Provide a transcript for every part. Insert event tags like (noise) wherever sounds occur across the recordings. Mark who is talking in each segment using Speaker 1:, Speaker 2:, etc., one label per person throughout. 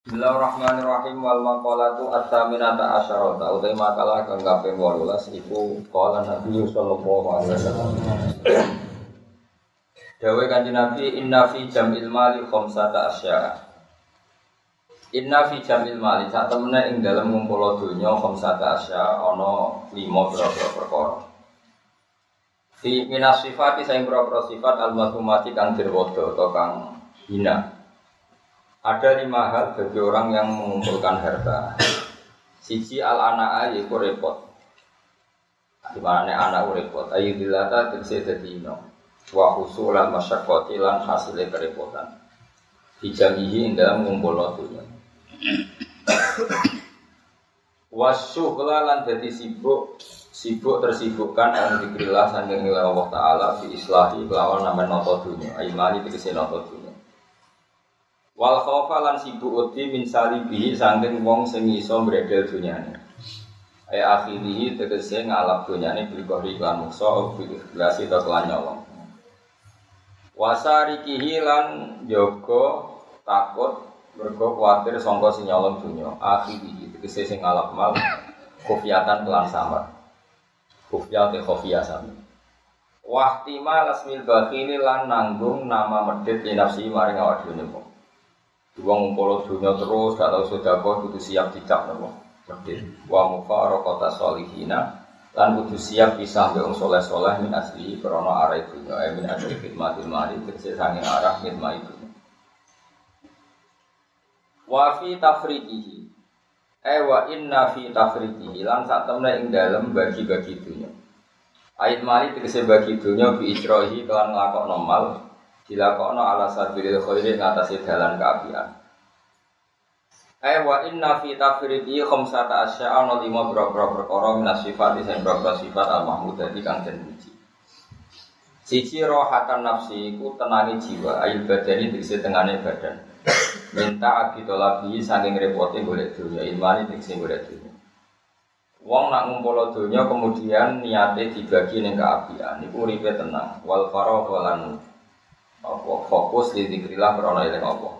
Speaker 1: Bismillahirrahmanirrahim. Wal maqalatu at-taminata asyarata. Utai makalah kang kaping 18 iku qala Nabi sallallahu alaihi wasallam. Dawe kanjeng Nabi inna fi jam'il mali khamsata asya Inna fi jam'il mali sak temene ing dalem ngumpul donya khamsata asya ana 5 pira-pira perkara. Fi minas sifati saing pira sifat al-mazmumati kang dirwodo atau kang hina ada lima hal bagi orang yang mengumpulkan harta. Siji al anak yaitu repot. Di mana anak repot. Ayu dilata tegese dadi ino. Wa husulan masyaqqati lan hasilnya kerepotan. Dijamihi dalam ngumpul dunya. Wasyuhla lan dadi sibuk sibuk tersibukkan an dikrilah sanging Allah Ta'ala fi islahi kelawan namanya noto dunia tegese noto dunia Wal khaufa lan sibuk uti min salibihi saking wong sing iso mbredel dunyane. Ay akhirihi tegese ngalap dunyane bil kohri lan muksa bil ikhlasi ta kelan nyolong. Wasarikihi lan yoga takut mergo kuatir sangka sing nyolong dunya. Akhirihi tegese sing ngalap mal kofiatan kelan samar. Kofiyat khofiyah sami. Wahtima lasmil bakhili lan nanggung nama medit li nafsi maring awak Wong ngumpul dunia terus, gak tau sedekah kudu siap dicap nopo. Medit. Wa mufaraqata solihina lan kudu siap pisah mbek wong soleh-soleh min asli krana arah dunya, eh min asli khidmatul mali tegese sange arah khidmat itu. Wa fi tafriqihi. Eh wa inna fi tafriqihi lan sak temne ing dalem bagi-bagi dunya. Ayat mali tegese bagi dunya bi ijrohi kelan nglakokno mal dilakokno ala sabilil khairi ngatasi dalan kaapian. Ai wa inna fi tafridi khamsata asya ana lima boro-boro perkara minas sifat sing boro sifat al mahmud dadi kang den puji. Siji rohatan nafsi iku tenangi jiwa, ayu badani dikse tengane badan. Minta abitolabi saking repote golek dunya, imani dikse golek dunya. Wong nak ngumpul dunya kemudian niate dibagi ning keapian, niku uripe tenang. Wal faragh lan apa? Fokus di dikrilah berono eling apa?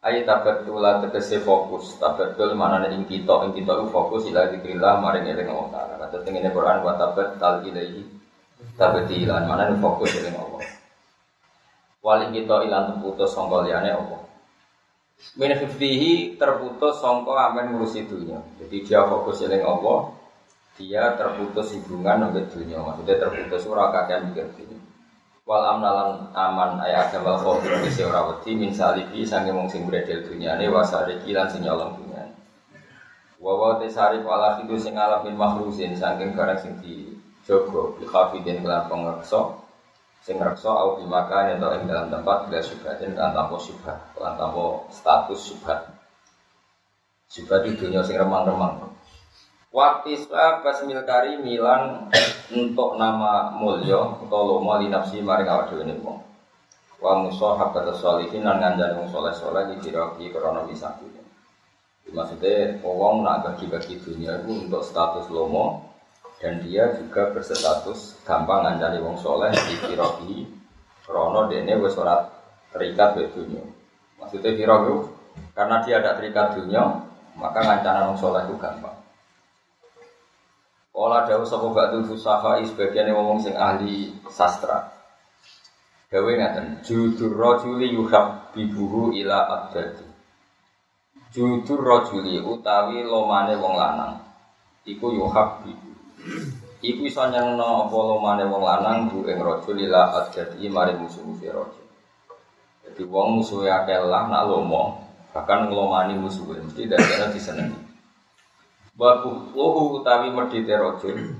Speaker 1: Ayo tabetul lah tegese fokus. Tabetul mana nih ing kita ing kita fokus ila dikrilah maring eling Allah taala kata tengene Quran wa tabet tal ilaihi mana nih fokus eling Allah wali kita ilang terputus sangka liyane apa? Min terputus sangka amen ngurusi dunia jadi dia fokus eling Allah dia terputus hubungan dengan dunia maksudnya terputus ora kakean mikir dunia wal amnalan aman ay adam wal khofir isi ora wedi min salibi sange mung sing bredel dunyane wasari kilan sing nyolong dunyane wa wa tesari wala itu sing alam min makhlusin saking barang sing di jogo bi khafidin kelan pengreksa sing reksa au bi makan atau ing dalam tempat bila subhatin kan tanpa subhat kan tanpa status subhat subhat itu dunya sing remang-remang Watiswa basmil kari milan untuk nama mulya atau lomo li nafsi maring awak dhewe wong. Wa musahabat sholihin lan ngandani wong saleh-saleh di diraki krana bisa Maksudnya wong nak bagi-bagi dunia itu untuk status lomo dan dia juga berstatus gampang ngandani wong soleh di kiraki krono dene wis ora terikat be dunia. Maksudnya kiraki karena dia ada terikat dunia maka ngancana wong soleh itu gampang. Ola dawu sapa ba'du fusaha sebagian ngomong sing ahli sastra. Dawe ngaten, judur rajuli yuhab bibuhu ila abdadi. Judur rajuli utawi lomane wong lanang. Iku yuhab bibu. Iku iso nyangno apa lomane wong lanang bu ing rajul ila abdadi mari musuh-musuh rajul. Jadi wong musuh akeh lah nak lomo, bahkan ngelomani musuh mesti dari disenengi. Wabuh luhu utawi medite rojul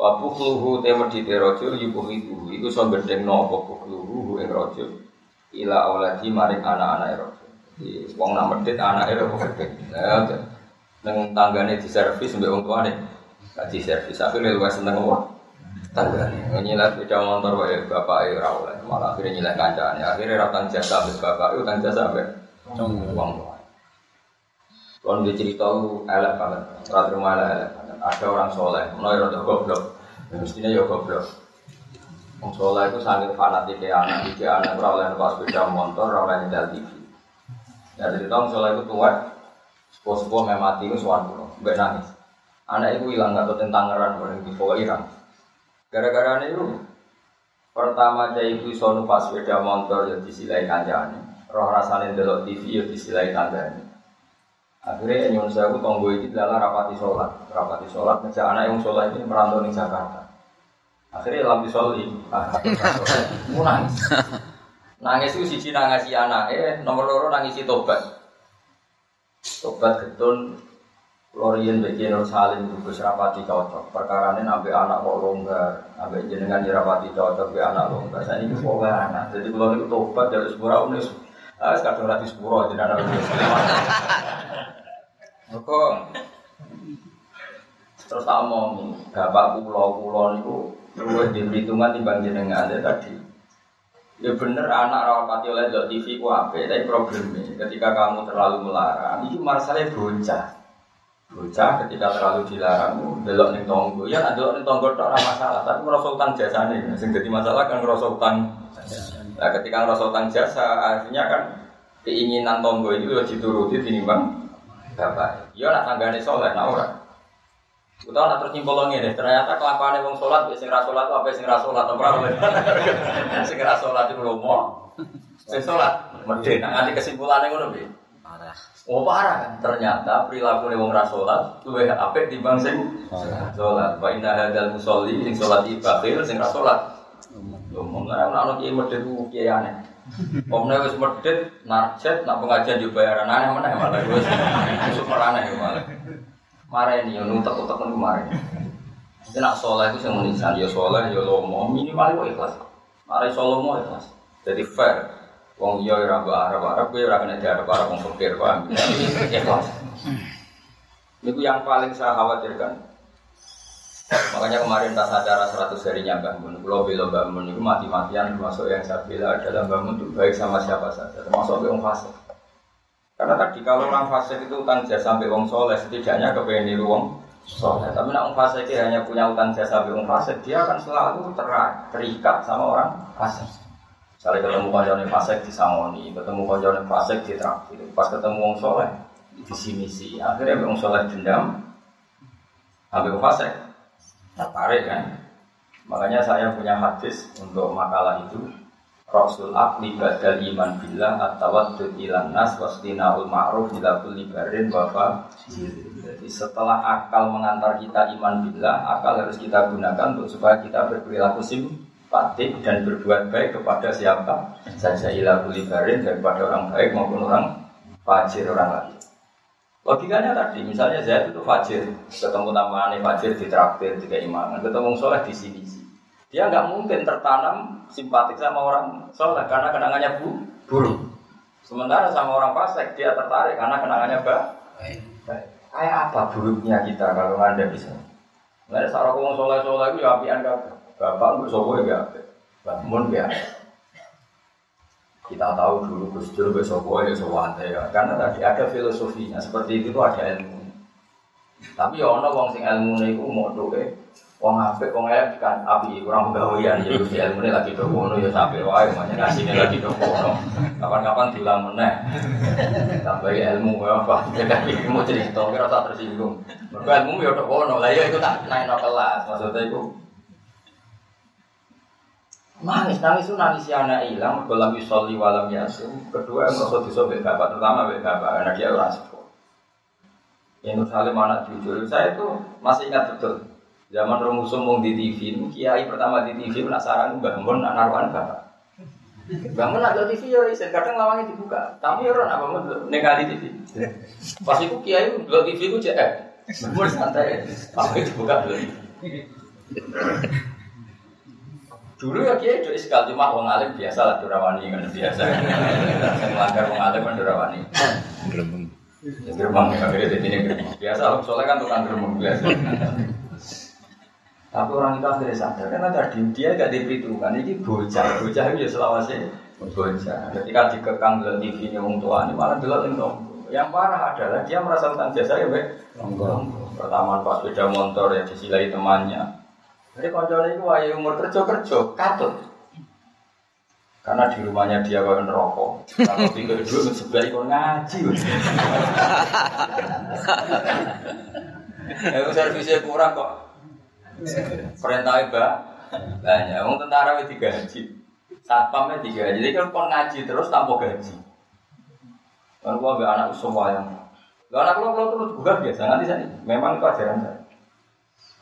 Speaker 1: Wabuh luhu te medite rojul Yubuh itu Iku so berdeng no Wabuh luhu ing rojul Ila awladi maring anak-anak rojul Jadi wong nak medit anak itu berdeng Neng tanggane di servis Sampai wong tua nih Gak di servis Akhirnya lu seneng ngomong Tanggane. Nyilat beda motor Wae bapak itu rawlah Malah akhirnya nyilat kancane. Akhirnya ratang jasa Habis bapak itu kan jasa Sampai Wong tua kalau dia cerita lu elek banget, rata rumah elek banget. Ada orang soleh, mau ya goblok, ya, mestinya ya goblok. Orang soleh itu sangat fanatik ya anak, tiga anak ora oleh numpak sepeda motor, ora oleh nyetel TV. Ya dari tahun soalnya itu tua, sepuh-sepuh memati itu suatu gak nangis. Anak itu hilang nggak tahu tentang ngeran orang di bawah hilang. Gara-gara itu pertama cai itu sono pas sepeda motor ya disilai kancane. Roh rasanya delok TV ya disilai kancane. Akhirnya nyuwun aku tonggo iki dalam rapati sholat, rapati sholat ngejak anak yang sholat ini merantau di Jakarta. Akhirnya lampi soli, mau nangis. Nangis itu siji nangisi anak, eh nomor loro nangisi tobat. Tobat getun Lorien bagi Nur Salim Gus rapati cocok. Perkara ini nabi anak kok longgar, nabi jenengan dirapati cocok be anak longgar. Saya ini kok anak. Jadi kalau itu tobat dari sepura unis, ah sekarang rati sepura jadi anak unis. Kok terus tak omong, bapak pulau pulau itu luwih di perhitungan timbang jenengan tadi. Ya bener anak rawati oleh TV ku apa, tapi problemnya ketika kamu terlalu melarang, itu masalahnya bocah. Bocah ketika terlalu dilarang, belok ning tonggo. Ya delok ning tonggo tok ora masalah, tapi ngrasa utang jasane. Sing masalah kan utang. Nah, ketika ngrasa utang jasa, akhirnya kan keinginan tonggo itu ya dituruti tinimbang bapak. Ya nak tanggane soleh, nak ora. Utawa nak terus nyimpul ngene, ternyata kelakuane wong salat sing ra salat apa sing ra salat ora (laughs) Sing ra salat iku lomo. Sing salat medhe, nak nganti kesimpulane ngono piye? Oh parah kan? Ternyata perilaku wong rasolat luwih apik di bang sing sholat. Wa inna hadal musolli sing sholat ibakhil sing rasolat. Ngomong ora ana kiai medhit ku kiai aneh. Omne wis medhit narjet nak pengajian yo bayaran aneh meneh malah wis super aneh malah. Mareni yo nutek-utek kan kemarin. Nek nak saleh iku sing menisan yo saleh yo lomo minimal kok ikhlas. Mari solomo ikhlas. Jadi fair. Wong iya ora mbok Arab-Arab kowe ora kena diarep-arep wong fakir, paham? Ikhlas. Itu yang paling saya khawatirkan. Makanya kemarin tas acara 100 harinya Pulau Belo Mbah Mun itu mati-matian termasuk yang saya bilang adalah Mbah Mun itu baik sama siapa saja, termasuk orang fasik. Karena tadi kalau orang fasik itu utang jasa sampai wong soleh, setidaknya kepengen niru wong soleh. Tapi nak wong fasik hanya punya utang jasa sampai wong fasik, dia akan selalu terikat sama orang fasik. Misalnya ketemu konjone fasek di Samoni, ketemu konjone fasek di traktir. Pas ketemu wong soleh di sini sih. Akhirnya wong soleh dendam, ambil fasek. Tertarik kan? Makanya saya punya hadis untuk makalah itu. Rasul akli badal iman billah at-tawaddud ilan nas wasdinaul ma'ruf ila kulli barin wafa Jadi setelah akal mengantar kita iman billah, akal harus kita gunakan untuk supaya kita berperilaku sim patik dan berbuat baik kepada siapa saja ilah barin daripada orang baik maupun orang fajir orang lain. Logikanya tadi, misalnya saya itu fajir, ketemu namanya fajir di traktir, di keimanan, ketemu soleh di sini. Dia nggak mungkin tertanam simpatik sama orang soleh karena kenangannya bu, buruk. Sementara sama orang fasik dia tertarik karena kenangannya baik. Kayak apa buruknya kita kalau anda bisa? Nggak ada sarang soleh soleh itu ya apian. Bapak nggak sopo ya, bangun ya. Kita tahu dulu Gus Dur sopo ya sewante ya. Karena tadi ada filosofinya seperti itu ada ilmu. Tapi ya ono wong sing ilmu niku mau doe. Wong apik wong elek kan api kurang pegawaian ya Gus ilmu ini lagi do kono ya sampai wae makanya ngasine lagi do kono. Kapan-kapan diulang meneh. Tambah ilmu ya apa. Jadi mau cerita kira tak tersinggung. Mergo ilmu ya do kono. Lah ya itu tak naik kelas maksudnya itu Nangis, nangis itu nangis si anak hilang, dalam yusoli walam yasin. Kedua yang merasa disobek bapak, terutama bapak bapak, karena dia orang sepuh. Yang Salim anak jujur, saya itu masih ingat betul. Zaman Romusum mau di TV, kiai pertama di TV penasaran bangun nak naruhan bapak. Bangun nak TV ya, kadang lawangnya dibuka. Tapi ya orang apa mau ningali TV. Pas itu kiai di TV itu cek, bangun santai, apa itu buka dulu. Dulu ya kiai jadi sekali cuma wong alim biasa lah durawani kan biasa. Saya melanggar wong alim kan durawani. Gerembeng. Ya gerembeng ya kira jadi ini. Biasa lah soalnya kan tukang gerembeng biasa. Tapi orang itu akhirnya sadar karena tadi dia gak diperhitungkan ini bocah, bocah itu ya selawase bocah. Ketika dikekang dalam TV nya wong tua ini malah delok itu. Yang parah adalah dia merasa utang jasa ya. Pertama pas sepeda motor ya disilai temannya, jadi kancane itu wae umur kerja kerja katut. Karena di rumahnya dia kau rokok. Kalau tiga dua sebelah ikut ngaji. (laughs) Ya servisnya kurang kok. Perintah mbak banyak. Wong tentara itu digaji. Satpamnya digaji. Jadi kan kon ngaji terus tanpa gaji. Kan gua ambil anak semua yang Lalu anak lo kalau terus bukan biasa nanti saya memang itu ajaran saya.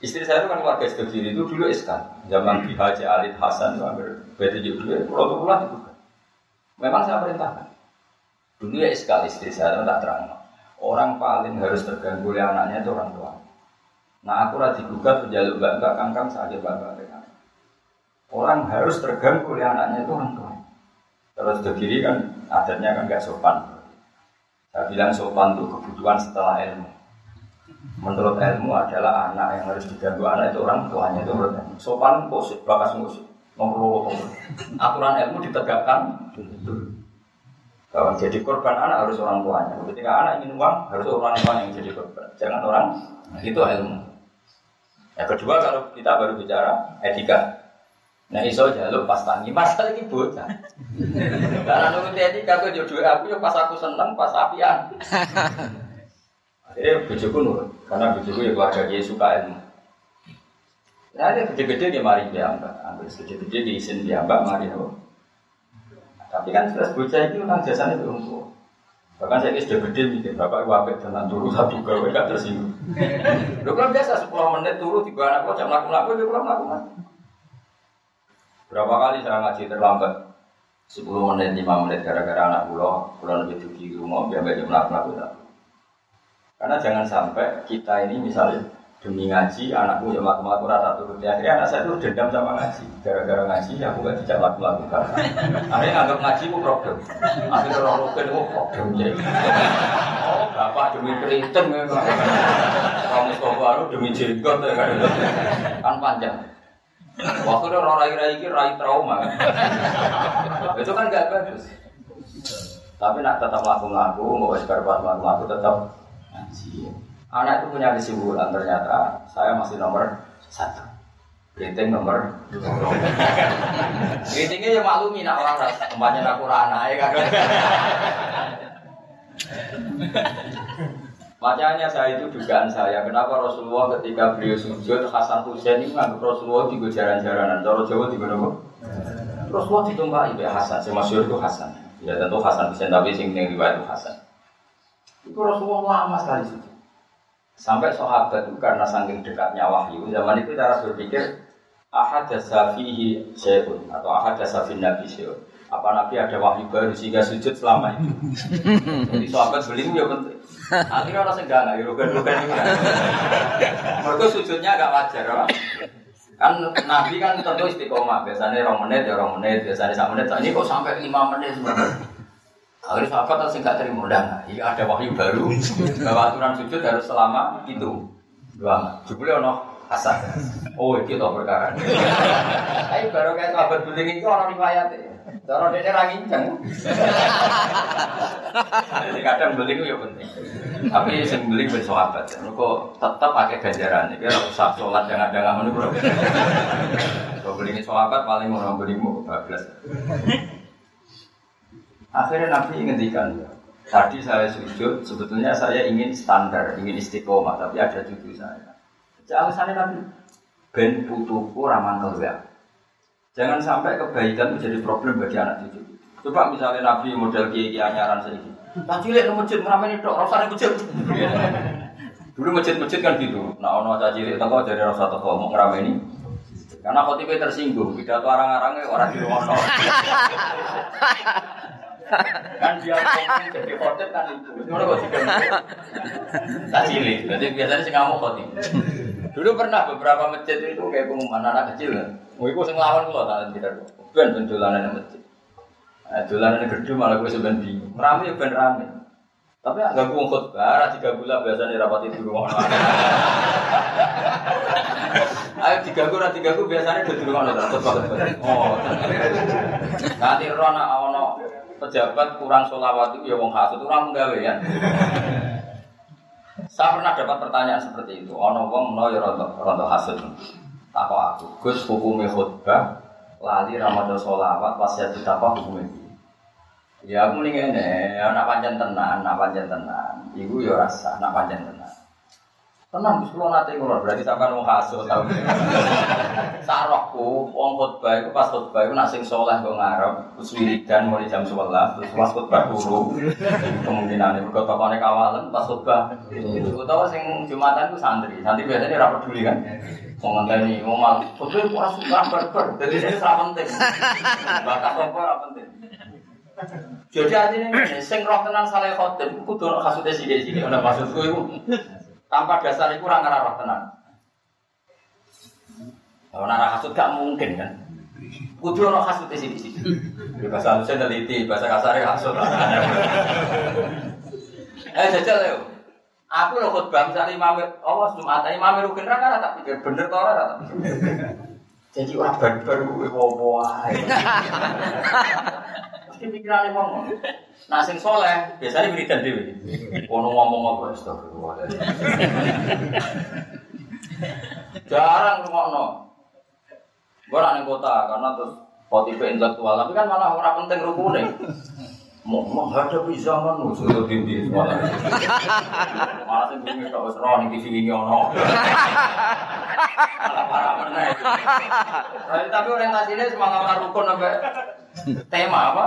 Speaker 1: Istri saya itu kan keluarga kecil itu dulu iskan zaman Ki Haji Alid Hasan itu hampir beda juga kalau tuh pulang juga. Memang saya perintahkan. Dulu ya iskal istri saya itu tak terang. Orang paling harus terganggu oleh anaknya itu orang tua. Nah aku rati gugat penjaluk mbak mbak kangkang saja mbak dengan Orang harus terganggu oleh anaknya itu orang tua. Terus berdiri kan adatnya kan gak sopan. Saya bilang sopan itu kebutuhan setelah ilmu. Menurut ilmu adalah anak yang harus diganggu anak itu orang tuanya itu menurut ilmu. Sopan musik, bakas musik, nomor Aturan ilmu ditegakkan Kalau jadi korban anak harus orang tuanya. Ketika anak ingin uang harus orang tuanya yang jadi korban. Jangan orang itu ilmu. Yang kedua kalau kita baru bicara etika, Nah iso jaluk pas tangi, masa lagi bocah. Karena nurut etika aku jodoh aku ya pas aku seneng, pas apian. Akhirnya bujuku nurut, karena bujuku ya keluarga dia suka ilmu. Nah, ada gede-gede dia mari dia mbak, ambil gede-gede di isin dia mbak mari apa. Tapi kan jelas bocah itu kan jasanya belum tua. Bahkan saya sudah gede nih, bapak wabek tentang turu satu gawe gak tersinggung. Lu kan biasa 10 menit turu tiga anak kok jam laku-laku dia pulang laku Berapa kali saya ngaji terlambat? 10 menit, 5 menit gara-gara anak pulau, pulau lebih tinggi rumah, biar jam laku-laku Karena jangan sampai kita ini misalnya demi ngaji, anakku yang laku-laku rata turun. Akhirnya anak saya itu dendam sama ngaji. Gara-gara ngaji, aku gak dijak laku-laku. Akhirnya anggap ngaji itu problem. Akhirnya orang rukun itu problem. Jadi, oh bapak demi keriting. Kamu baru demi jenggot. Kan panjang. Waktu itu orang rai-rai rai trauma kan. itu kan gak bagus. Tapi nak tetap laku-laku, mau sekarang laku-laku tetap. Anak itu punya kesimpulan ternyata saya masih nomor satu. Rating nomor dua. Ratingnya ya maklumi nak orang ras. Tempatnya aku rana ya kan. Makanya saya itu dugaan saya, kenapa Rasulullah ketika beliau sujud Hasan Hussein ini menganggap Rasulullah di jaran-jaranan, cara Jawa di mana Rasulullah ditumpahi ya Hasan, si masyur itu Hasan. Ya tentu Hasan Hussein tapi sing yang riwayat itu Hasan. Itu Rasulullah lama sekali sujud. Sampai sahabat itu karena saking dekatnya wahyu, zaman itu cara berpikir ahad fihi syai'un atau ahad fin nabi syai'un. Apa nabi ada wahyu baru sehingga sujud selama itu. (laughs) Jadi sahabat beli ya penting. Akhirnya orang enggak enggak rugen-rugen ini. Mereka sujudnya agak wajar, apa? Kan Nabi kan tentu istiqomah, biasanya orang menit ya orang menit, biasanya satu menit. Ini kok sampai lima menit sebenarnya. Akhirnya sahabat harus enggak terima udah Iya ada wahyu baru bahwa aturan sujud harus selama itu. Dua. Jebule ono asal. Oh, itu tau perkara. Ayo baru kayak sahabat beling itu orang riwayat ya. Cara dia ra nginceng. Jadi kadang beli itu ya penting. Tapi sing beli ben sahabat. Kok tetap pakai ganjaran iki ora usah salat jangan-jangan ngono bro. Kalau beli sahabat paling mau beli mu bablas. Akhirnya Nabi ngendikan, tadi saya sujud, sebetulnya saya ingin standar, ingin istiqomah, tapi ada cucu saya. Alasannya Nabi, ben putuku ramah keluar. Jangan sampai kebaikan itu jadi problem bagi anak cucu. Coba misalnya Nabi model kiai anyaran saya ini. Tak cilik nang masjid ora usah masjid. Dulu masjid-masjid kan gitu. Nah ono cah cilik teko jadi ora usah teko mau ngrameni. Karena khotibnya tersinggung, pidato arang-arangnya orang di rumah (laughs) kan dia ngomong jadi khotib kan itu. Ngono kok Tak cilik. Jadi biasanya sih ngamuk khotib. Dulu pernah beberapa masjid itu kayak pengumuman anak kecil. Mau ikut sing lawan kula tak tidak. Ben ben dolanan masjid. Nah, dolanan gedung malah gue sebenarnya bingung. Rame ben rame. Tapi agak gue khutbah, ra tiga bulan biasanya rapat itu rumah Ayo tiga gue, tiga gue biasanya di rumah Oh, nanti rona awono pejabat kurang solawat itu ya wong hasut, kurang menggawe ya. Saya pernah dapat pertanyaan seperti itu. Ono wong no ya rontok rontok hasud. Tako aku, Gus hukumnya khutbah lali ramadan sholawat pas ya apa hukumnya. Ya aku mending ini, anak panjang tenan, panjang tenan. Ibu ya rasa, anak panjang tenan. Tenang, Gus kula nate ngono, berarti sampean wong hasud tau. (laughs) Sarokku wong khotbah iku pas khotbah iku nak sing saleh kok ngarep, terus wiridan mulai jam 11, terus pas khotbah turu. Kemungkinan mergo tokone kawalan pas khotbah. Utawa sing Jumatan ku santri, santri biasanya ora peduli kan. Wong ngenteni wong mal, khotbah ora suka barbar, dadi ini ora penting. Bakat apa ora penting. Jadi artinya sing roh tenan saleh khotbah kudu kasude sithik-sithik. Ana maksudku iku tanpa dasar itu orang ngarah tenang. Kalau nara hasud gak mungkin kan. Kudu ono hasud di sini. Di bahasa Indonesia teliti, bahasa kasarnya hasud. (laughs) eh jajal yo. Aku lo khutbah misalnya imam Allah Jumat, imam rukin raka tak pikir bener tau tak. Jadi orang barbar gue. (laughs) Mesti pikirannya ngomong. Nah sing soleh biasanya wiridan dhewe. Ono ngomong apa astagfirullah. Jarang rungokno. Gue ning kota karena terus motif intelektual, tapi kan malah orang penting rukune. Menghadapi zaman nu sudah dindi malah. Malah sing bingung kok wis roh ning TV ini ono. Malah parah meneh. Tapi orientasinya semangat rukun sampai tema apa?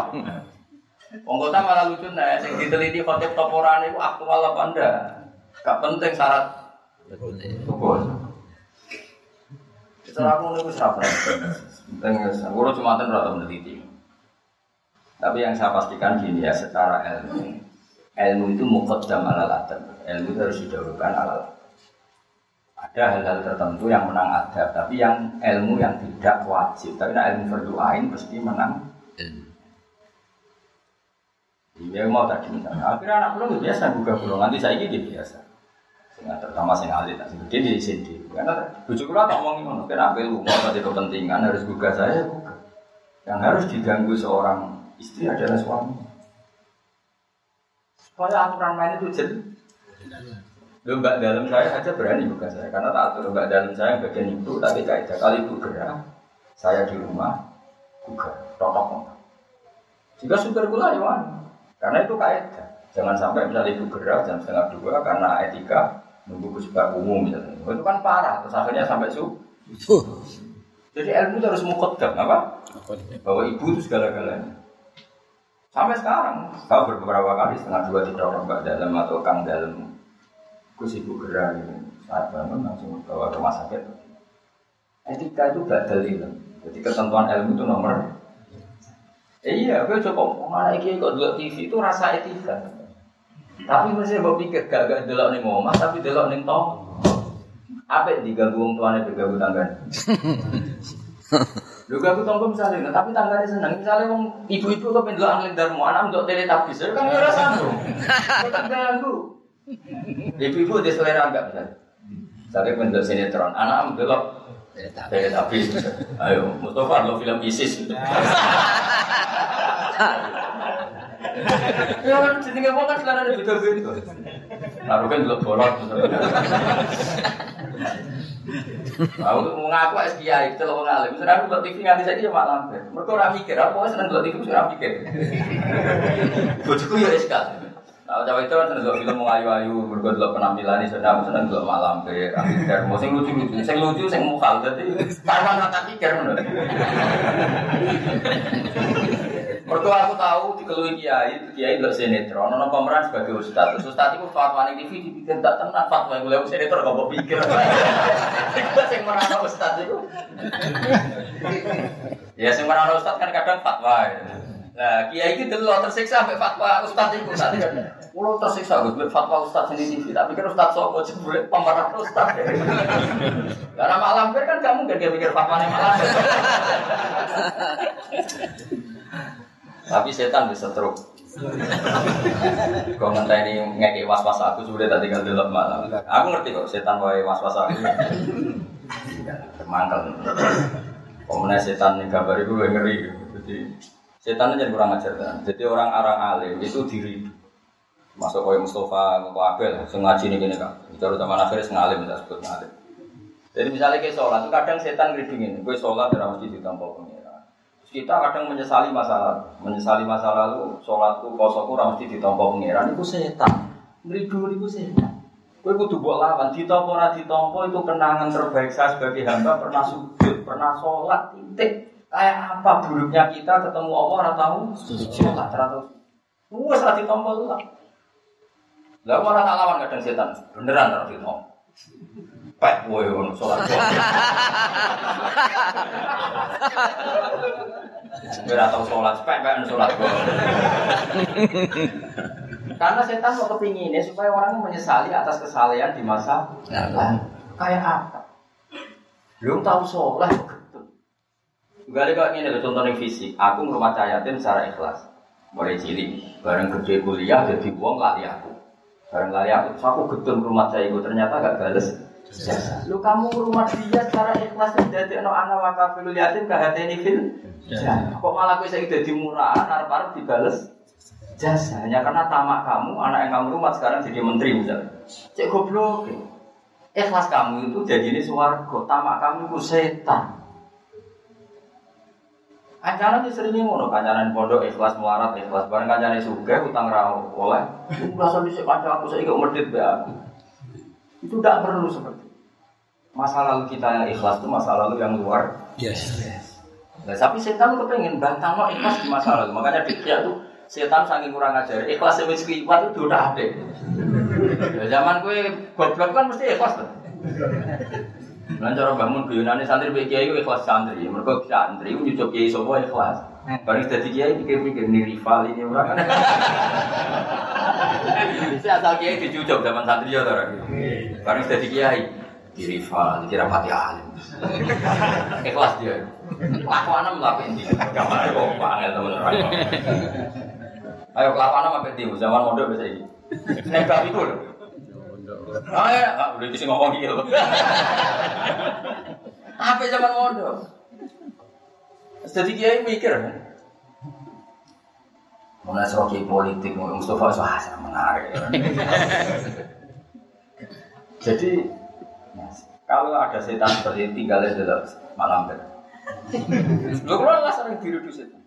Speaker 1: Wong kota malah lucu nih, sing diteliti khotib toporan itu aktual apa enggak? Gak penting syarat. Betul. Secara aku nih siapa? Penting aku cuma ten rata meneliti. Tapi yang saya pastikan gini ya, secara ilmu, ilmu itu mukaddam ala latar. Ilmu itu harus didahulukan ala Ada hal-hal tertentu yang menang adab, tapi yang ilmu yang tidak wajib. Tapi nah, ilmu berdoain pasti menang Iya mau tadi misalnya. Akhirnya anak pulau biasa buka pulau nanti saya ini biasa. Sehingga terutama saya alit, tak sebut di sini. Karena bujuk pulau tak ngomongin mana. Karena lu mau tadi kepentingan harus buka saya buka. Yang harus diganggu seorang istri adalah suami. Supaya aturan main itu. Lu mbak dalam saya aja berani buka saya karena tak atur mbak dalam saya bagian itu tapi kaidah kali itu gerak saya di rumah buka totok jika super gula ya karena itu kaidah. Jangan sampai misalnya ibu gerak jam setengah dua karena etika nunggu kesukaan umum misalnya. Itu kan parah. Terus akhirnya sampai su. Jadi ilmu itu harus mukodam apa? Bahwa ibu itu segala-galanya. Sampai sekarang, kalau beberapa kali setengah dua tidak orang mbak dalam atau kang dalam, ibu gerak ini saat bangun langsung bawa ke rumah sakit. Etika itu gak dalil. Jadi ketentuan ilmu itu nomor Eh, iya, gue coba mana iki kok dua TV itu rasa etika. Tapi masih mau pikir gak gak delok nih ngomong, tapi delok nih tong. Apa yang diganggu orang tuanya bergabung tangga? Lu (laughs) gak tonggo misalnya, tapi tangganya senang. Misalnya wong ibu-ibu kok pendelok angin darmu, anak untuk teletabis, kan ora (laughs) sambung. Kok ganggu? Ibu-ibu dia selera enggak misalnya. Misalnya pendelok sinetron, anak mendelok teletabis. Ayo, Mustafa lo film ISIS. Ya kan jenenge wong kan sekarang beda-beda. Lalu kan delok bolot. Aku ngaku es kiai, celok wong alim. Sekarang aku TV nganti saiki ya malam. Mergo ora mikir, aku seneng delok TV ora mikir. Bojoku ya eskal. Nah, cawe itu kan seneng film ayu-ayu, mergo delok penampilan ini sedang seneng delok malam pe. Mikir, mau sing lucu-lucu, sing lucu sing mukal dadi karwan rata pikir ngono. Mertua aku tahu dikelui kiai, kiai nggak sinetron, nono pemeran sebagai ustad. Ustad itu fatwa nih TV dibikin tak tenang fatwa yang mulai sinetron gak mau pikir. Itu yang merana ustad itu. Ya sing merana ustad kan kadang fatwa. Nah, kiai itu dulu tersiksa sampai fatwa ustad itu tadi kan. Ulo tersiksa gue fatwa ustad sini TV, tapi kan ustad sopo jebule pemeran ustad. Karena malam kan kamu gak pikir fatwa nih malam. Tapi setan bisa teruk. Kau ini ngeki was-was aku sudah tadi kan dulu malam. Aku ngerti kok setan wae was-was aku. Kau mana setan nih kabar itu ngeri. Jadi setan aja kurang ajar kan. Jadi orang orang alim itu diri. Masuk kau Mustafa, kau Abel, sengaja nih gini kan. Bicara sama akhirnya sengalim, kita sebut ngalim. Jadi misalnya kayak sholat, kadang setan ngeridingin. Gue sholat dalam masjid di tempat pengira. kita kadang menyesali masa lalu, menyesali masa lalu, sholatku, kosoku, mesti ditompo pengiran, itu setan. Meridu itu setan. Kue kudu buat lawan, ditompo ora ditompo itu kenangan terbaik saya sebagai hamba pernah sujud, pernah sholat, titik. Kayak apa buruknya kita ketemu Allah ora tahu sholat, ora tahu. Wes ora ditompo lah. Lah malah tak lawan kadang setan, beneran ora ditompo. Pek kowe ngono sholat. Ora tau sholat, pek pek sholat. Karena setan mau kepinginnya supaya orang menyesali atas kesalahan di masa lalu. Kayak apa? Belum tahu sholat. Gak ada ini ada contoh fisik. Aku ngurmat yatim secara ikhlas. Mulai cilik, bareng gede kuliah jadi uang lari aku. Bareng lari aku, terus aku gedung rumah saya itu ternyata gak bales. Lu kamu rumah dia secara ikhlas jadi no anak wakafil yatim ini fil. Kok malah gue saya jadi murah, arep-arep dibales? Jasa. Hanya karena tamak kamu anak yang kamu rumah sekarang jadi menteri misalnya. Cek goblok. Ikhlas kamu itu jadi ini suwargo tamak kamu itu setan Kancanan di sering ngono, kancanan pondok ikhlas melarat ikhlas bareng kancanan suga utang rawo oleh. Merasa bisa kancan aku saya ikut medit ya. Itu tidak perlu seperti itu. Masa lalu kita yang ikhlas itu masa lalu yang luar.
Speaker 2: Yes. yes.
Speaker 1: Nah, tapi setan kepengen bantang lo ikhlas di masa lalu. Makanya dia tuh setan saking kurang ajar. Ikhlas wis kliwat itu udah ada. Ya, zaman gue goblok kan mesti ikhlas tuh. Lan cara bangun guyonane santri mbek kiai ikhlas santri. Mergo santri nyucuk kiai sapa ikhlas. Bareng dadi kiai pikir-pikir nih rival ini ora kan. (laughs) Bisa asal kiai dicucuk zaman santri ya ora. Bareng dadi kiai di rival, dikira pati alim. (laughs) Ikhlas dia. Lakuan lah ini. Gambar kok panggil teman-teman. (laughs) Ayo kelakuan apa beti zaman mondok bisa ini. Nembak itu loh. Ah ya, ah, udah bisa ngomong gitu. Apa zaman mondok? Jadi kiai mikir kan. Mana seroki politik, Mustafa wah sangat menarik. Jadi kalau ada setan seperti ini tinggalnya dalam malam ber. Lu kalau nggak sering diri setan.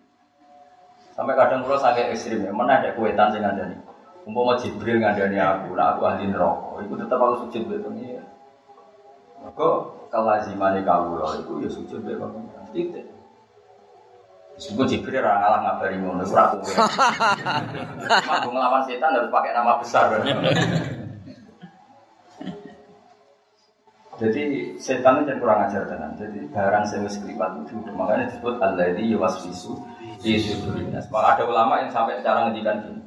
Speaker 1: Sampai kadang kalau sakit ekstrim ya, mana ada kuetan sing ada. Umpama Jibril ngandani aku, nah aku ahli neraka. Itu tetap aku sujud be pengira. Maka kelazimane kawula itu ya sujud be pengira. Titik. Jibril orang ngalah ngabari ngono, ora aku. Mampu ngelawan setan harus pakai nama besar. Jadi setan itu kurang ajar tenan. Jadi barang sing wis klipat itu makanya disebut alladzi yuwaswisu di sudurinas. Malah ada ulama yang sampai cara ngedikan gini.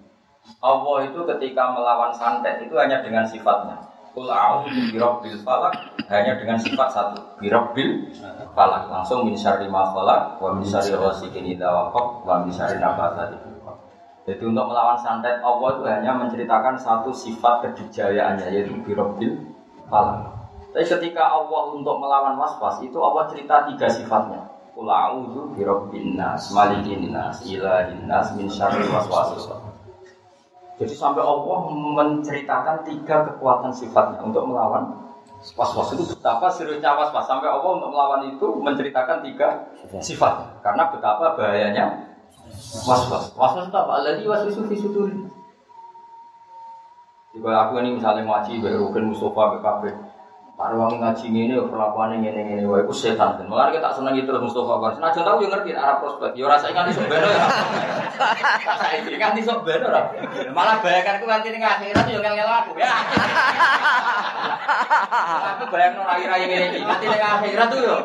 Speaker 1: Allah itu ketika melawan santet itu hanya dengan sifatnya. Kul a'udzu birabbil falak hanya dengan sifat satu, birabbil falak. Langsung min syarri ma falak wa min syarri ghasikin idza waqab wa min syarri Jadi untuk melawan santet Allah itu hanya menceritakan satu sifat kedujayaannya yaitu birabbil falak. Tapi ketika Allah untuk melawan waswas itu Allah cerita tiga sifatnya. Qul a'udzu birabbin nas, malikin nas, ilahin nas min syarri waswasis. Jadi sampai Allah menceritakan tiga kekuatan sifatnya untuk melawan waswas. Itu betapa seriusnya waswas. Sampai Allah untuk melawan itu menceritakan tiga sifat karena betapa bahayanya waswas. Waswas itu apa? Alladhi waswisu fi suduri. Jika aku ini misalnya ngaji, berukun Mustafa, BKB, Para wong ngaji ini perlakuan ini ini ini, wah itu setan. Dan malah kita senang itu Mustafa Bar. Nah, tahu yang ngerti arah prospek. Yo rasa ingat sok beno ya. Rasa ingat sok beno lah. Malah bayangkan aku nanti ning akhirat yo ngel-ngel aku ya. Aku bayang nang akhir akhir ini nanti ning akhirat tuh yo.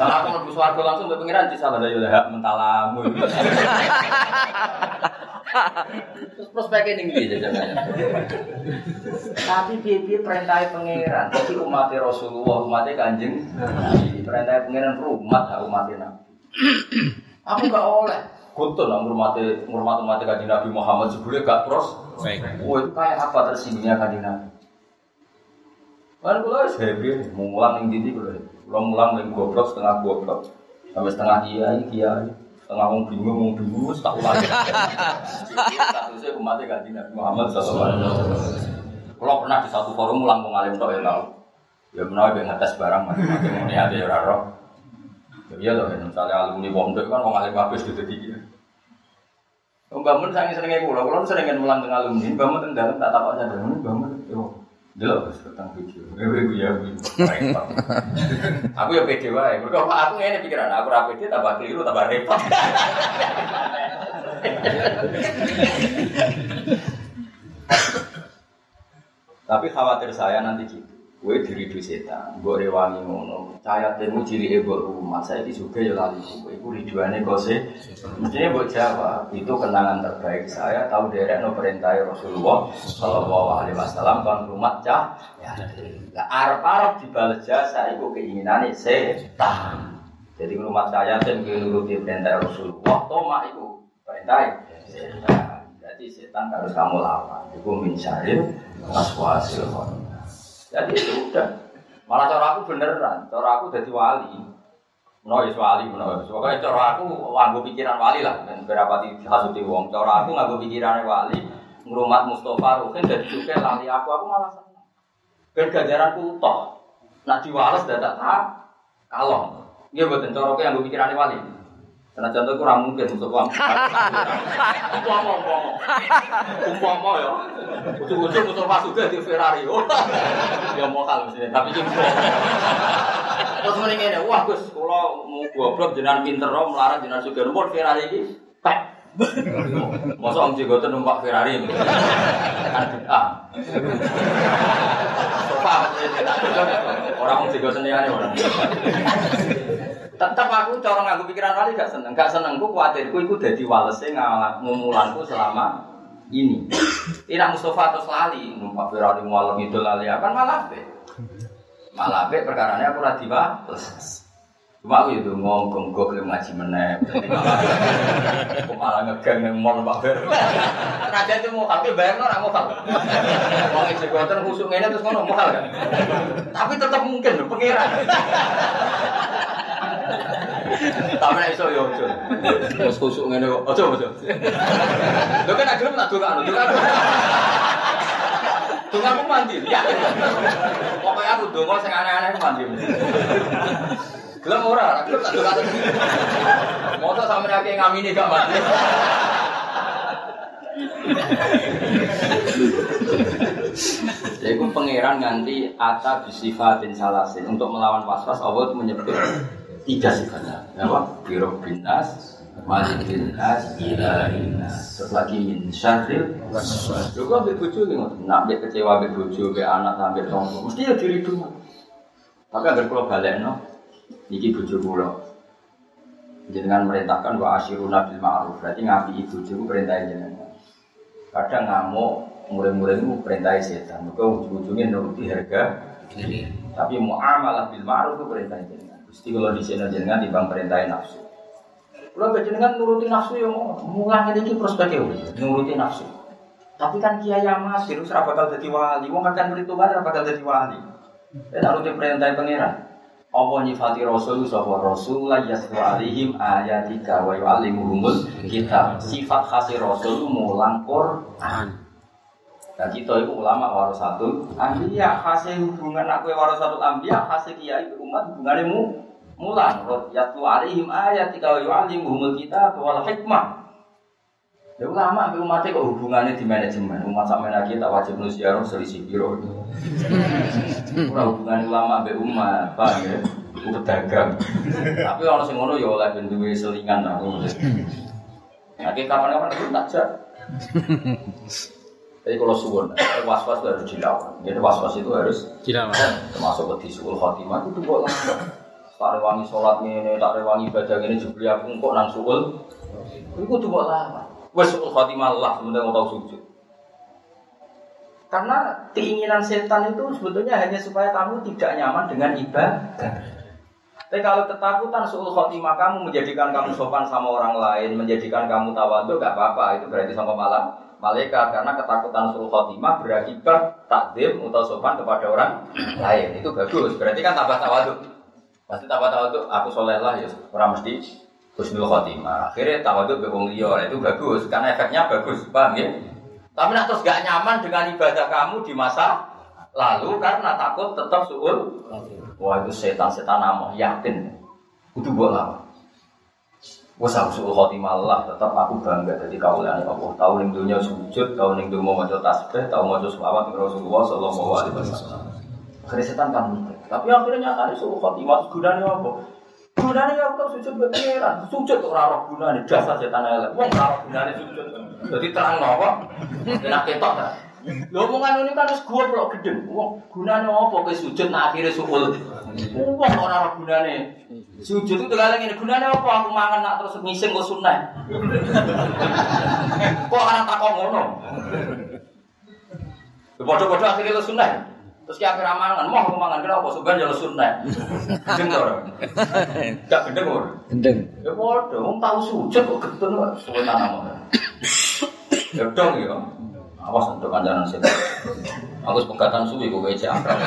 Speaker 1: Kalau aku mlebu swarga langsung mbek pengiran disalah yo hak mentalamu. Terus prospeknya ning ndi jajangannya. Tapi piye perintah pangeran, tapi umat Rasulullah, umat Kanjeng Perintah pangeran umat gak umat Nabi. Aku gak oleh. Kutul lah ngurmati ngurmati umat Kanjeng Nabi Muhammad sebelumnya gak pros. Oh itu kayak apa tersinggungnya Kanjeng Nabi? Kan kula wis happy, mulang ning ndi kula. Kula mulang ning goblok setengah goblok. Sampai setengah kiai kiai. Setengah wong bingung, wong bingung, tak ulang. Statusnya umatnya kanjeng Nabi Muhammad wasallam. Kalau pernah di satu forum ulang ngalim tok ya tau. Ya menawa ngetes barang macam-macam ini ada ya ora Ya loh, misalnya alumni pondok kan alim habis gitu dia. Bangun saya sering kulo, kulo sering mulang dengan alumni, bangun tenggelam tak tahu aja bangun, yo, jelas tentang video, eh, gue ya, (laughs) aku ya pede wae, mereka aku ini pikiran. Aku rapi dia tambah keliru, tambah repot. (laughs) Tapi khawatir saya nanti gitu. Gue diri di setan, gue rewangi ngono. Cahaya temu ciri ego rumah saya di juga ya lali gue. Ibu riduannya kose. Mestinya buat jawab itu kenangan terbaik saya. Tahu derek no perintah Rasulullah Shallallahu Alaihi Wasallam kan rumah cah. Ya, arab arab dibalas jasa itu keinginan setan. Jadi rumah saya dan menuruti perintah Rasulullah. Toma itu perintah setan. Jadi setan harus kamu lawan. Itu minsyaril aswasil jadi udah. Malah cara aku beneran, cara aku jadi wali. No, ya wali, no. Pokoknya cara aku nganggo pikiran wali lah. Dan berapa di hasuti wong. Cara aku nganggo pikiran wali. Ngurumat Mustafa Rukin dan juga lali aku, aku malah senang. Ben ganjaranku toh. Nak diwales dadak tak kalong. Iya betul, cara aku nganggo pikiran wali. Karena contoh kurang mungkin untuk uang. Umpama, (laughs) umpama, umpama ya. Ujung-ujung untuk masuk ke di Ferrari. Oh, ya mau kalau sih, tapi ini. Terus mending ini, wah Gus, kalau mau goblok jenengan pinter rom, melarang jenengan juga nomor Ferrari ini, pek. Masa om Jigoten numpak Ferrari kan bid'ah. Sofa orang om Jigoten ini orang. Tetap aku cara nganggo pikiran kali gak seneng, gak seneng ku kuatirku iku dadi walese ngumulanku selama ini. Ina Mustafa atau lali, numpak Ferrari malam itu lali apa malah be. Malah be perkara aku ora diwales. Cuma aku itu ngomong gue belum ngaji meneh. Aku malah ngegeng yang mau Pak Ber. Raja itu mau tapi bayar nora mau kalau. Wong eksekutor khusuk ini terus ngono mau kan. Tapi tetap mungkin pengiran. Tapi nek iso yo ojo. Wes kusuk ngene kok. Ojo ojo. Lho kan akhirnya tak dongan, dongan. Donganmu mandi. Ya. Pokoknya aku donga sing aneh-aneh mandi. Gelem ora, gelem tak dongan. Moto sampe akeh ngamini gak mandi. Jadi pangeran nganti ata bisifatin salasin untuk melawan was-was Allah menyebut tiga sifatnya apa biro binas malik binas ilahin nas. Terus lagi min syarril. Juga ambil bojo nih nak ambil kecewa ambil bojo ambil anak ambil tonggo mesti ya diri dulu tapi agar kalau balik no niki bojo kula. Jenengan merintahkan wa asyiruna bil ma'ruf. Berarti ngapi ibu bojo perintah jenengan. Kadang ngamuk murid-muridmu perintah setan. Maka ujung-ujungnya nuruti harga tapi muamalah bil ma'ruf itu perintah jenengan Gusti kalau di sini jenengan bang perintah nafsu. Kalau jenengan nuruti nafsu yang mulang ini prospeknya nuruti nafsu. Tapi kan kiai masih harus bakal jadi wali. Wong akan perhitungan bakal jadi wali. Dan nuruti perintah pangeran. Allah nyifati Rasul sapa Rasul la yasru alaihim ayatika wa yu'allimuhumul kitab. Sifat khas Rasul mulang Quran. Nah kita itu ulama warasatul ambiya hasil hubungan aku warasatul ambiya hasil kiai umat hubungannya mu mulan yatlu ayat tika yu'allimuhumul kita wal hikmah. Ya ulama ambil umatnya kok hubungannya di manajemen? Umat sama lagi tak wajib nusiaro selisih biro Ora hubungan ulama ambil umat paham ya? Itu pedagang. Tapi orang sing ngono ya oleh bentuke selingan aku Nah, kapan-kapan itu tak Jadi kalau suwon, was-was itu harus dilawan. Jadi was-was itu harus dilawan. Termasuk di suul khotimah itu kok langsung. Tak rewangi sholat ini, tak rewangi ibadah ini, juga aku kok nang suul. Itu tuh kok lawan. Wes suul khotimah Allah, sebenarnya mau tahu sujud. Karena keinginan setan itu sebetulnya hanya supaya kamu tidak nyaman dengan ibadah. Tapi kalau ketakutan suul khotimah kamu menjadikan kamu sopan sama orang lain, menjadikan kamu tawadu, gak apa-apa. Itu berarti sama malam malaikat karena ketakutan suruh khotimah berakibat takdim atau sopan kepada orang lain. Itu bagus. Berarti kan tambah tawaduk. Pasti tambah tawaduk. Aku soleh lah ya. Orang mesti husnul khotimah. Akhirnya tawaduk be wong itu bagus. Karena efeknya bagus. Paham ya? Tapi nak terus gak nyaman dengan ibadah kamu di masa lalu karena takut tetap suul. Wah itu setan-setan namu yakin. Kudu buat lawan. Wes aku suul khotimah tetap aku bangga jadi kaulan Allah. Tahu ning dunia sujud, tahu ning dunia maca tasbih, tahu maca selawat ning Rasulullah sallallahu alaihi wasallam. Akhirnya setan kan. Tapi akhirnya nyatanya suul khotimah gunanya apa? Gunanya ya aku sujud pangeran. Sujud ora roh gunane dasar setan elek. Wong ora gunane sujud. Jadi terang apa? Enak ketok ta. Lho omongan ini kan wis goblok gedeng. Wong gunane apa kowe sujud nak akhire suul. Wong ora roh gunane. Sujud itu kali ini gunanya apa? Aku mangan nak terus ngising kok sunai. (laughs) kok anak takok ngono? Bodoh-bodoh akhirnya lo sunai. Terus kayak akhirnya mangan, mau aku mangan kenapa? Sebenarnya lo sunai. Gendeng orang. Gak gendeng orang.
Speaker 2: Gendeng.
Speaker 1: Ya bodoh, kamu tahu sujud kok gendeng kok. Nama. Ya dong ya. Awas untuk kanjaran sih. Aku pegatan suwi kok kayak akrab.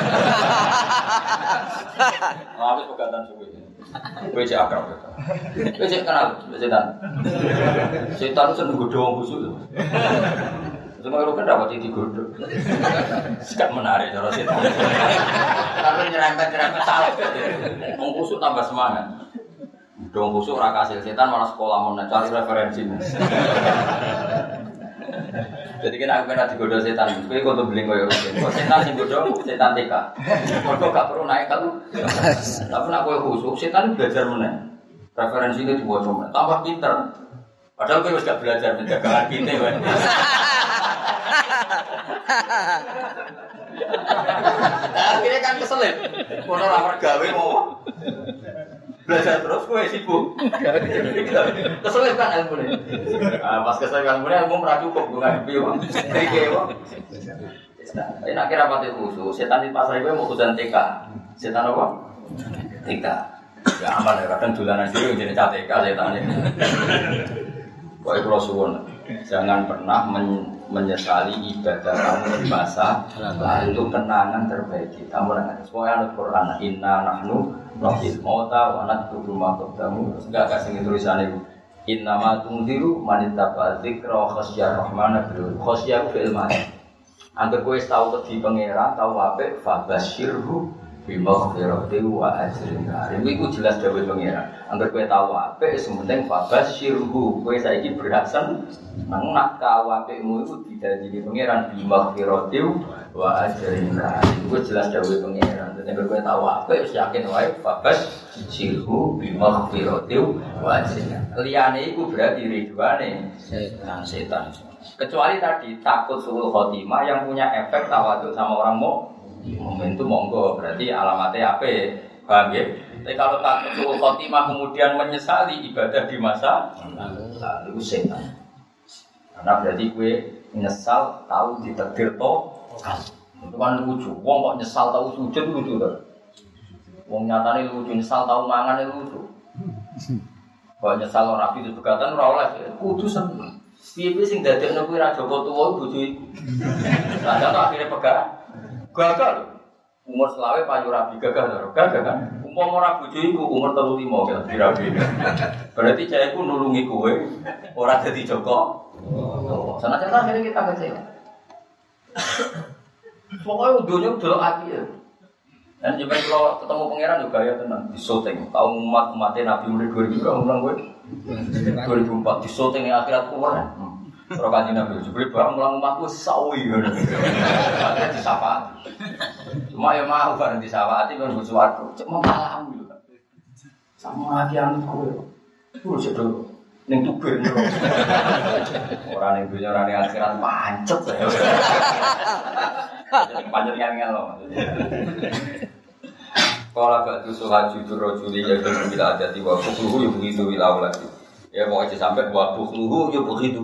Speaker 1: Aku pegatan suwi. Cek akrab. Kowe cek kenal setan. Setan itu seneng godho wong busuk. Cuma kalau kan dapat itu godho. Sikap menarik cara setan. Tapi nyerempet-nyerempet salah. Wong busuk tambah semangat. Dong busuk ora kasil setan malah sekolah mau cari referensi. Jadi kena aku kena digoda setan. Kowe tuh beli koyo rutin. Kok setan sing goda setan TK. Mergo gak perlu naik kalau. Tapi nak kowe khusus setan belajar meneh. Referensi itu dibaca meneh. Tambah pinter. Padahal kowe wis gak belajar penjagaan kita kan. Akhirnya kan keselip. Kono ora gawe mau belajar terus gue sibuk. Keselip kan ilmu ini ah, pas keselip ilmu ini ilmu merah cukup gue trike uang ini akhirnya pati khusus. Setan di pasar gue mau khusus TK setan apa? TK ya aman ya kadang dolanan dulu jadi TK setan ini. Itu suwun jangan pernah men menyesali ibadah kamu di masa lalu itu kenangan terbaik kita. Kamu dengan semua yang Quran Inna nahnu Nafil mauta wa natbudu ma qaddamu. Enggak kasih tulisan itu. Inna ma tungdiru manittaba dzikra khasyar rahmana bil khasyar fil mani Angger kowe tau wedi pangeran tau apik fa basyirhu bi maghfirati wa ajrin karim. Iku jelas dawuh pangeran. Angger kowe tau apik sementing fa basyirhu kowe saiki berhasil nang nak tau apikmu iku dijanjini pangeran. Bi maghfirati wa ajrin karim. Iku jelas dawuh pangeran. Dadi kowe tau apik wis yakin wae fa basyirhu bi maghfirati wa ajrin liyane iku berarti ridwane setan. Setan. Kecuali tadi takut suul khotimah yang punya efek tawaduk sama orang mau momentum monggo berarti alamatnya apa? Paham ya? Tapi kalau takut suul khotimah kemudian menyesali ibadah di masa lalu setan. Karena berarti gue menyesal tahu ditakdir to itu kan lucu. Wong kok nyesal tahu sujud lucu tuh. Wong nyatane lucu nyesal tahu mangan lucu. Kok nyesal orang rapi itu begatan ora oleh kudu seneng. Piye-piye sing dadekno kuwi ra Joko tuwa bojo iku. Lah akhirnya pegang. Gagal. Umur selawe payu rabi gagal lho. Gagal kan. Umpama ora bojo iku umur 35 kan dirabi. Berarti saya iku nulungi kowe ora dadi Joko. Oh, sana sana akhirnya kita kecewa. Pokoknya dunia udah hati ya. Dan juga kalau ketemu pangeran juga ya tenang di syuting. Tahu umat umatnya Nabi mulai 2000 berapa ulang gue? 2004 di syuting yang akhirat keluar. Kalau kaji Nabi juga barang ulang umat gue sawi. Ada di syafaat. Cuma ya mau bareng di syafaat itu kan sesuatu. Cuma malam gitu. Sama lagi yang gue. Gue sudah Neng nih. Orang yang dunia orang yang akhirat pancet. Jadi pancet ngel. Kalau gak tuh suhaju itu rojuli ya kan bila ada tiwa bukluhu ya begitu lagi. Ya aja sampai wa bukluhu ya begitu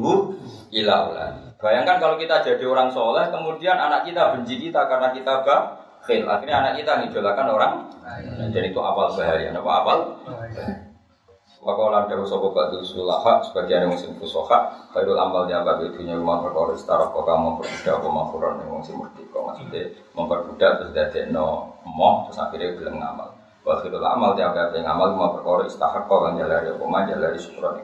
Speaker 1: ila lagi. Bayangkan kalau kita jadi orang soleh, kemudian anak kita benci kita karena kita bakhil. Akhirnya anak kita ngidolakan orang. Jadi itu awal bahaya. Apa awal? Wakolan dari sopo batu sulaha sebagian yang musim fusoha Khairul amal itu nya rumah perkara setara kok kamu berbudak apa mafuran yang musim merdeka maksudnya memperbudak terus dari no moh terus akhirnya bilang ngamal Wakhirul amal di abad yang ngamal rumah perkara istahak kok kan jalari apa mah jalari syukuran